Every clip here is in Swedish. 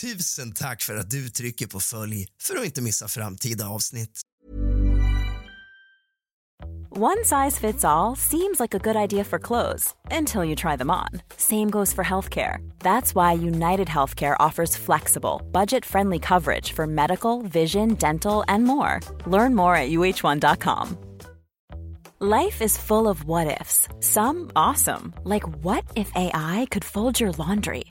Tusen tack för att du trycker på följ för att inte missa framtida avsnitt. One size fits all seems like a good idea for clothes until you try them on. Same goes for healthcare. That's why United Healthcare offers flexible, budget friendly coverage for medical, vision, dental, and more. Learn more at uh1.com. Life is full of what ifs, some awesome, like what if AI could fold your laundry?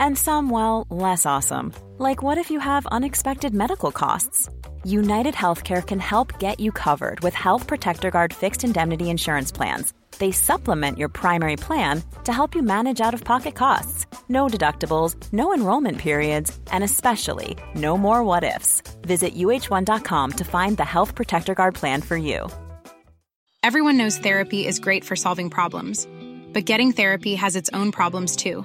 And some, well, less awesome, like what if you have unexpected medical costs? United Healthcare can help get you covered with Health Protector Guard fixed indemnity insurance plans. They supplement your primary plan to help you manage out of pocket costs. No deductibles, no enrollment periods, and especially no more what ifs. Visit uh1.com to find the Health Protector Guard plan for you. Everyone knows therapy is great for solving problems, but getting therapy has its own problems too,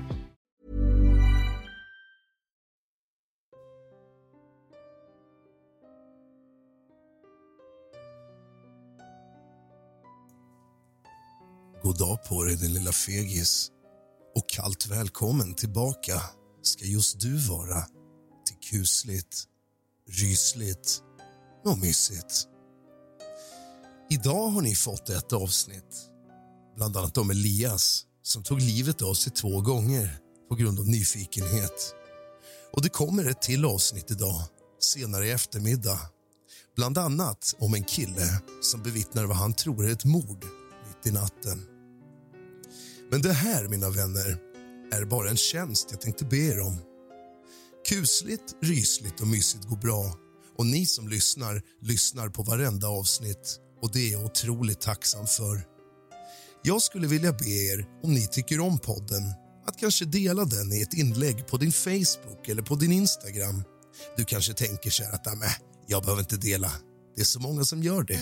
God dag på dig, din lilla fegis. Och kallt välkommen tillbaka ska just du vara till kusligt, rysligt och mysigt. Idag har ni fått ett avsnitt, bland annat om Elias som tog livet av sig två gånger på grund av nyfikenhet. Och Det kommer ett till avsnitt idag, senare i eftermiddag. Bland annat om en kille som bevittnar vad han tror är ett mord mitt i natten. Men det här, mina vänner, är bara en tjänst jag tänkte be er om. Kusligt, rysligt och mysigt går bra och ni som lyssnar lyssnar på varenda avsnitt och det är jag otroligt tacksam för. Jag skulle vilja be er, om ni tycker om podden att kanske dela den i ett inlägg på din Facebook eller på din Instagram. Du kanske tänker så här att jag behöver inte dela. Det är så många som gör det.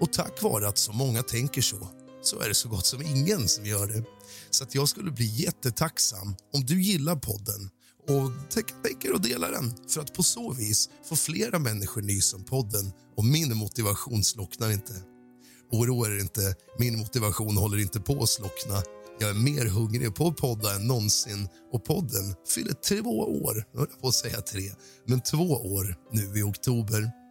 Och tack vare att så många tänker så så är det så gott som ingen som gör det. Så att jag skulle bli jättetacksam om du gillar podden och tänker att dela den för att på så vis få flera människor nys om podden och min motivation slocknar inte. Oroa er inte, min motivation håller inte på att slockna. Jag är mer hungrig på att podda än någonsin och podden fyller två år, jag höll på att säga tre, men två år nu i oktober.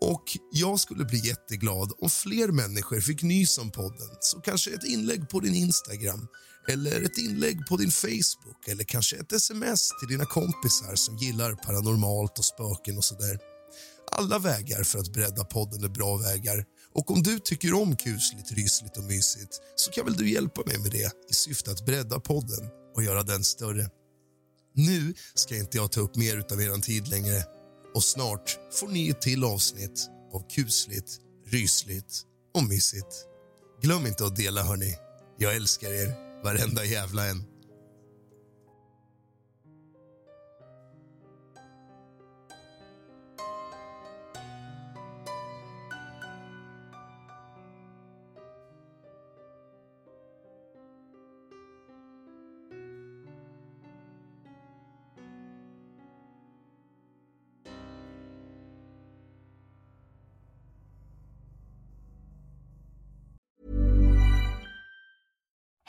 Och Jag skulle bli jätteglad om fler människor fick nys om podden. Så kanske ett inlägg på din Instagram eller ett inlägg på din Facebook eller kanske ett sms till dina kompisar som gillar paranormalt och spöken och sådär. Alla vägar för att bredda podden är bra vägar. Och om du tycker om kusligt, rysligt och mysigt så kan väl du hjälpa mig med det i syfte att bredda podden och göra den större. Nu ska inte jag ta upp mer av er tid längre och snart får ni ett till avsnitt av kusligt, rysligt och mysigt. Glöm inte att dela, hörni. Jag älskar er, varenda jävla en.